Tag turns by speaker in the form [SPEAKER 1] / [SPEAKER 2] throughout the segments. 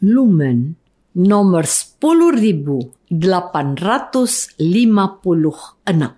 [SPEAKER 1] Lumen nomor 10856.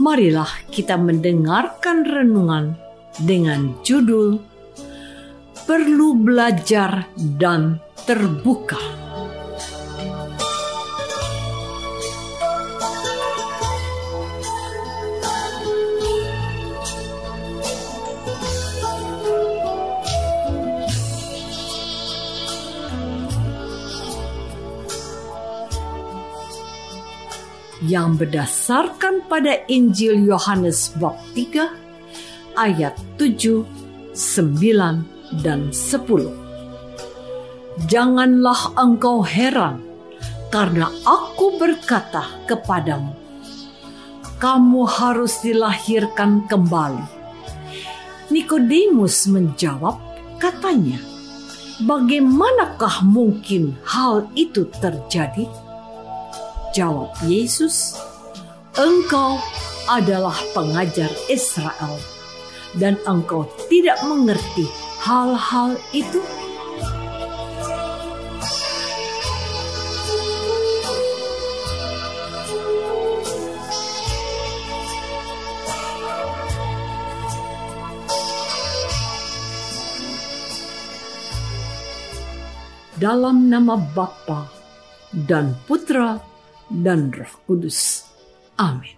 [SPEAKER 1] marilah kita mendengarkan renungan dengan judul Perlu Belajar dan Terbuka. Yang berdasarkan pada Injil Yohanes bab 3 ayat 7, 9, dan 10. Janganlah engkau heran karena aku berkata kepadamu, kamu harus dilahirkan kembali. Nikodemus menjawab, katanya, bagaimanakah mungkin hal itu terjadi? Jawab Yesus, engkau adalah pengajar Israel dan engkau tidak mengerti hal-hal itu? Dalam nama Bapa dan Putra dan Roh Kudus. Amin.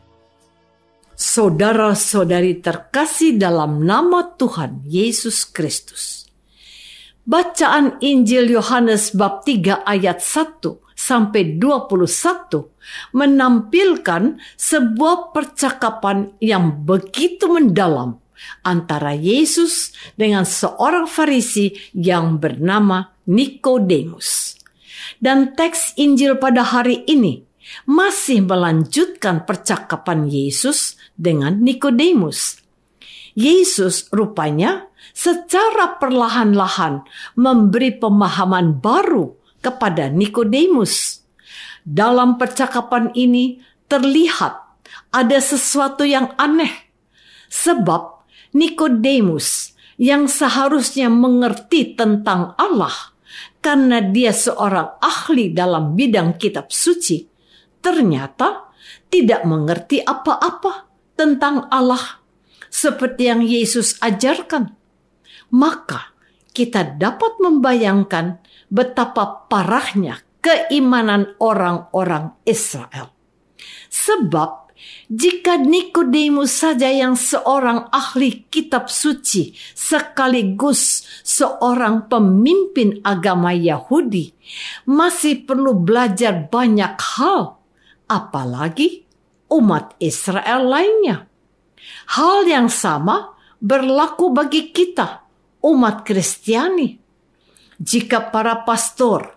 [SPEAKER 1] Saudara-saudari terkasih dalam nama Tuhan Yesus Kristus. Bacaan Injil Yohanes bab 3 ayat 1 sampai 21 menampilkan sebuah percakapan yang begitu mendalam antara Yesus dengan seorang Farisi yang bernama Nikodemus. Dan teks Injil pada hari ini masih melanjutkan percakapan Yesus dengan Nikodemus. Yesus rupanya secara perlahan-lahan memberi pemahaman baru kepada Nikodemus. Dalam percakapan ini terlihat ada sesuatu yang aneh, sebab Nikodemus yang seharusnya mengerti tentang Allah karena dia seorang ahli dalam bidang kitab suci, ternyata tidak mengerti apa-apa tentang Allah seperti yang Yesus ajarkan, maka kita dapat membayangkan betapa parahnya keimanan orang-orang Israel. Sebab jika Nikodemus saja yang seorang ahli kitab suci sekaligus seorang pemimpin agama Yahudi masih perlu belajar banyak hal apalagi umat Israel lainnya. Hal yang sama berlaku bagi kita, umat Kristiani. Jika para pastor,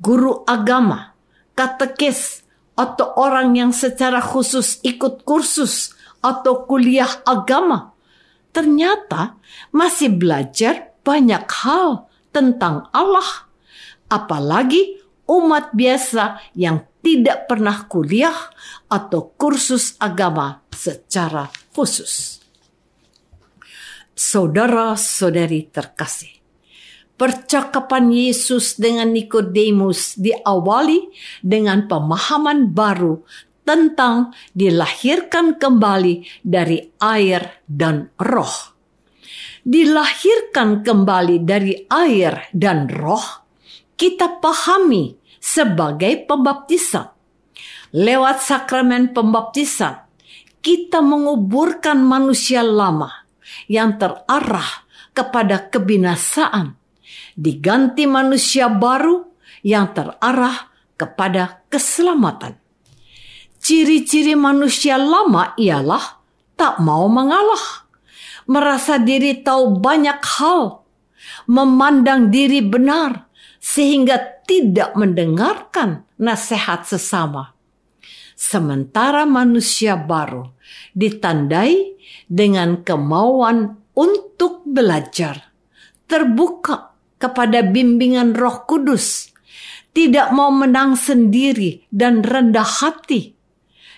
[SPEAKER 1] guru agama, katekis, atau orang yang secara khusus ikut kursus atau kuliah agama. Ternyata masih belajar banyak hal tentang Allah. Apalagi umat biasa yang tidak pernah kuliah atau kursus agama secara khusus. Saudara-saudari terkasih, percakapan Yesus dengan Nikodemus diawali dengan pemahaman baru tentang dilahirkan kembali dari air dan roh. Dilahirkan kembali dari air dan roh, kita pahami sebagai pembaptisan. Lewat sakramen pembaptisan, kita menguburkan manusia lama yang terarah kepada kebinasaan, diganti manusia baru yang terarah kepada keselamatan. Ciri-ciri manusia lama ialah tak mau mengalah, merasa diri tahu banyak hal, memandang diri benar, sehingga tidak mendengarkan nasihat sesama. Sementara manusia baru ditandai dengan kemauan untuk belajar, terbuka kepada bimbingan Roh Kudus, tidak mau menang sendiri dan rendah hati.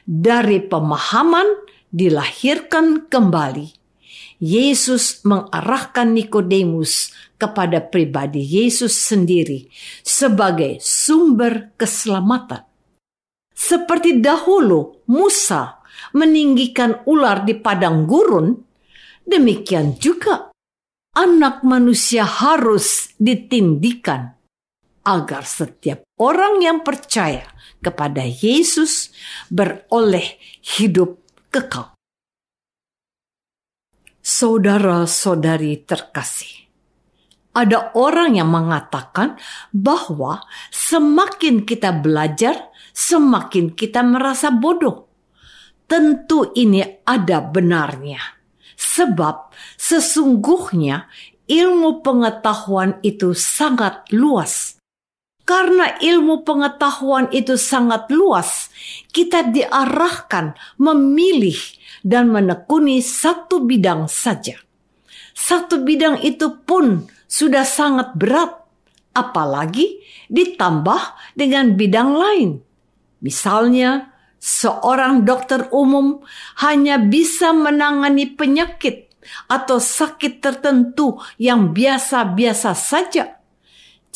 [SPEAKER 1] Dari pemahaman dilahirkan kembali. Yesus mengarahkan Nikodemus kepada pribadi Yesus sendiri sebagai sumber keselamatan. Seperti dahulu Musa meninggikan ular di padang gurun, demikian juga anak manusia harus ditindikan agar setiap orang yang percaya kepada Yesus beroleh hidup kekal. Saudara-saudari terkasih, ada orang yang mengatakan bahwa semakin kita belajar, semakin kita merasa bodoh. Tentu ini ada benarnya. Sebab sesungguhnya ilmu pengetahuan itu sangat luas. Karena ilmu pengetahuan itu sangat luas, kita diarahkan memilih dan menekuni satu bidang saja. Satu bidang itu pun sudah sangat berat, apalagi ditambah dengan bidang lain. Misalnya, seorang dokter umum hanya bisa menangani penyakit atau sakit tertentu yang biasa-biasa saja.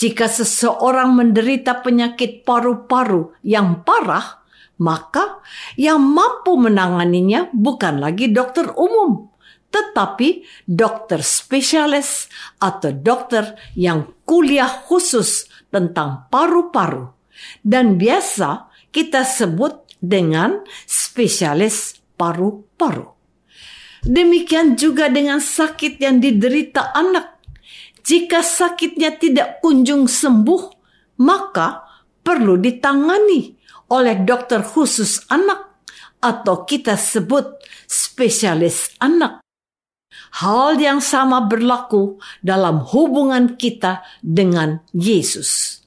[SPEAKER 1] Jika seseorang menderita penyakit paru-paru yang parah, maka yang mampu menanganinya bukan lagi dokter umum, tetapi dokter spesialis atau dokter yang kuliah khusus tentang paru-paru. Dan biasa kita sebut dengan spesialis paru-paru. Demikian juga dengan sakit yang diderita anak. Jika sakitnya tidak kunjung sembuh, maka perlu ditangani oleh dokter khusus anak atau kita sebut spesialis anak. Hal yang sama berlaku dalam hubungan kita dengan Yesus.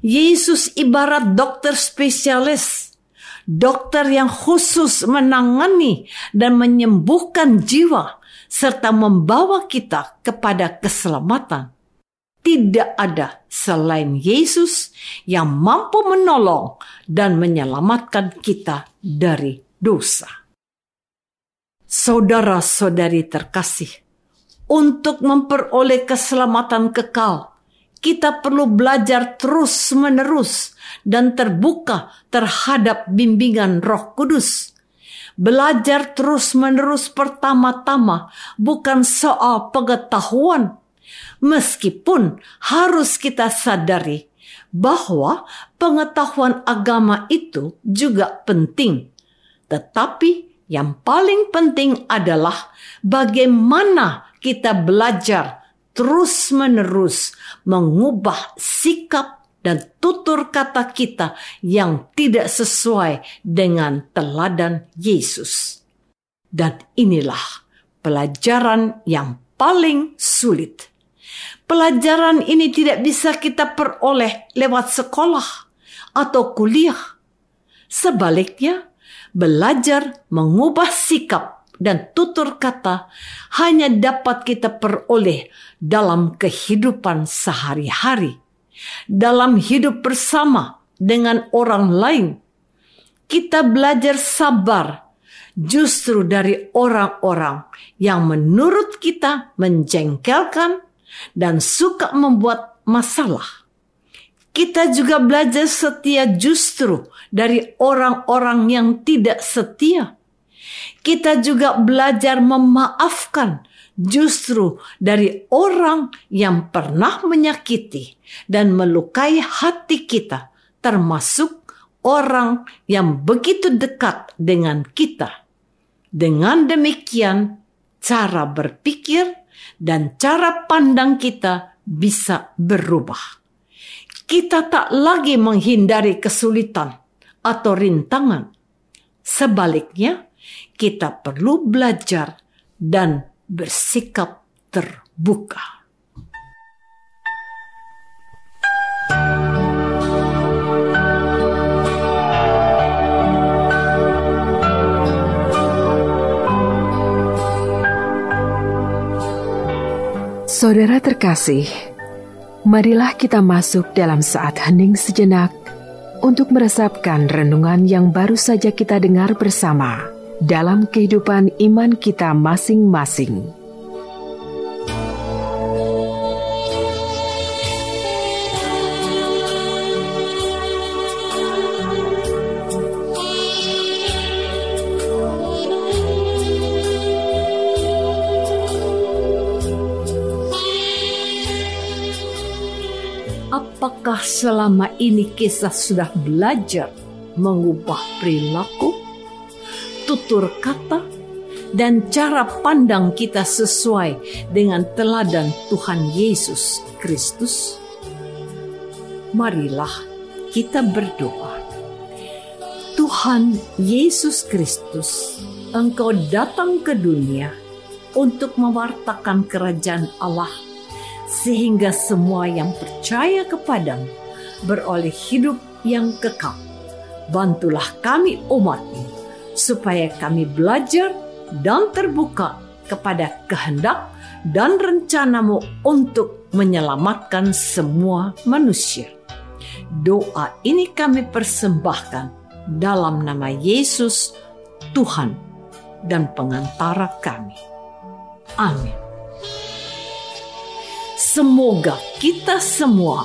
[SPEAKER 1] Yesus ibarat dokter spesialis dokter yang khusus menangani dan menyembuhkan jiwa serta membawa kita kepada keselamatan. Tidak ada selain Yesus yang mampu menolong dan menyelamatkan kita dari dosa. Saudara-saudari terkasih, untuk memperoleh keselamatan kekal, kita perlu belajar terus-menerus dan terbuka terhadap bimbingan Roh Kudus. Belajar terus-menerus pertama-tama bukan soal pengetahuan, meskipun harus kita sadari bahwa pengetahuan agama itu juga penting, tetapi yang paling penting adalah bagaimana kita belajar terus-menerus mengubah sikap dan tutur kata kita yang tidak sesuai dengan teladan Yesus. Dan inilah pelajaran yang paling sulit. Pelajaran ini tidak bisa kita peroleh lewat sekolah atau kuliah. Sebaliknya, belajar mengubah sikap dan tutur kata hanya dapat kita peroleh dalam kehidupan sehari-hari, dalam hidup bersama dengan orang lain. Kita belajar sabar justru dari orang-orang yang menurut kita menjengkelkan dan suka membuat masalah. Kita juga belajar setia justru dari orang-orang yang tidak setia. Kita juga belajar memaafkan justru dari orang yang pernah menyakiti dan melukai hati kita, termasuk orang yang begitu dekat dengan kita. Dengan demikian, cara berpikir dan cara pandang kita bisa berubah kita tak lagi menghindari kesulitan atau rintangan. Sebaliknya, kita perlu belajar dan bersikap terbuka.
[SPEAKER 2] Saudara terkasih, Marilah kita masuk dalam saat hening sejenak untuk meresapkan renungan yang baru saja kita dengar bersama dalam kehidupan iman kita masing-masing.
[SPEAKER 1] Apakah selama ini kisah sudah belajar mengubah perilaku, tutur kata, dan cara pandang kita sesuai dengan teladan Tuhan Yesus Kristus? Marilah kita berdoa. Tuhan Yesus Kristus, Engkau datang ke dunia untuk mewartakan kerajaan Allah sehingga semua yang percaya kepadamu beroleh hidup yang kekal. Bantulah kami umatmu, supaya kami belajar dan terbuka kepada kehendak dan rencanamu untuk menyelamatkan semua manusia. Doa ini kami persembahkan dalam nama Yesus, Tuhan dan pengantara kami. Amin. Semoga kita semua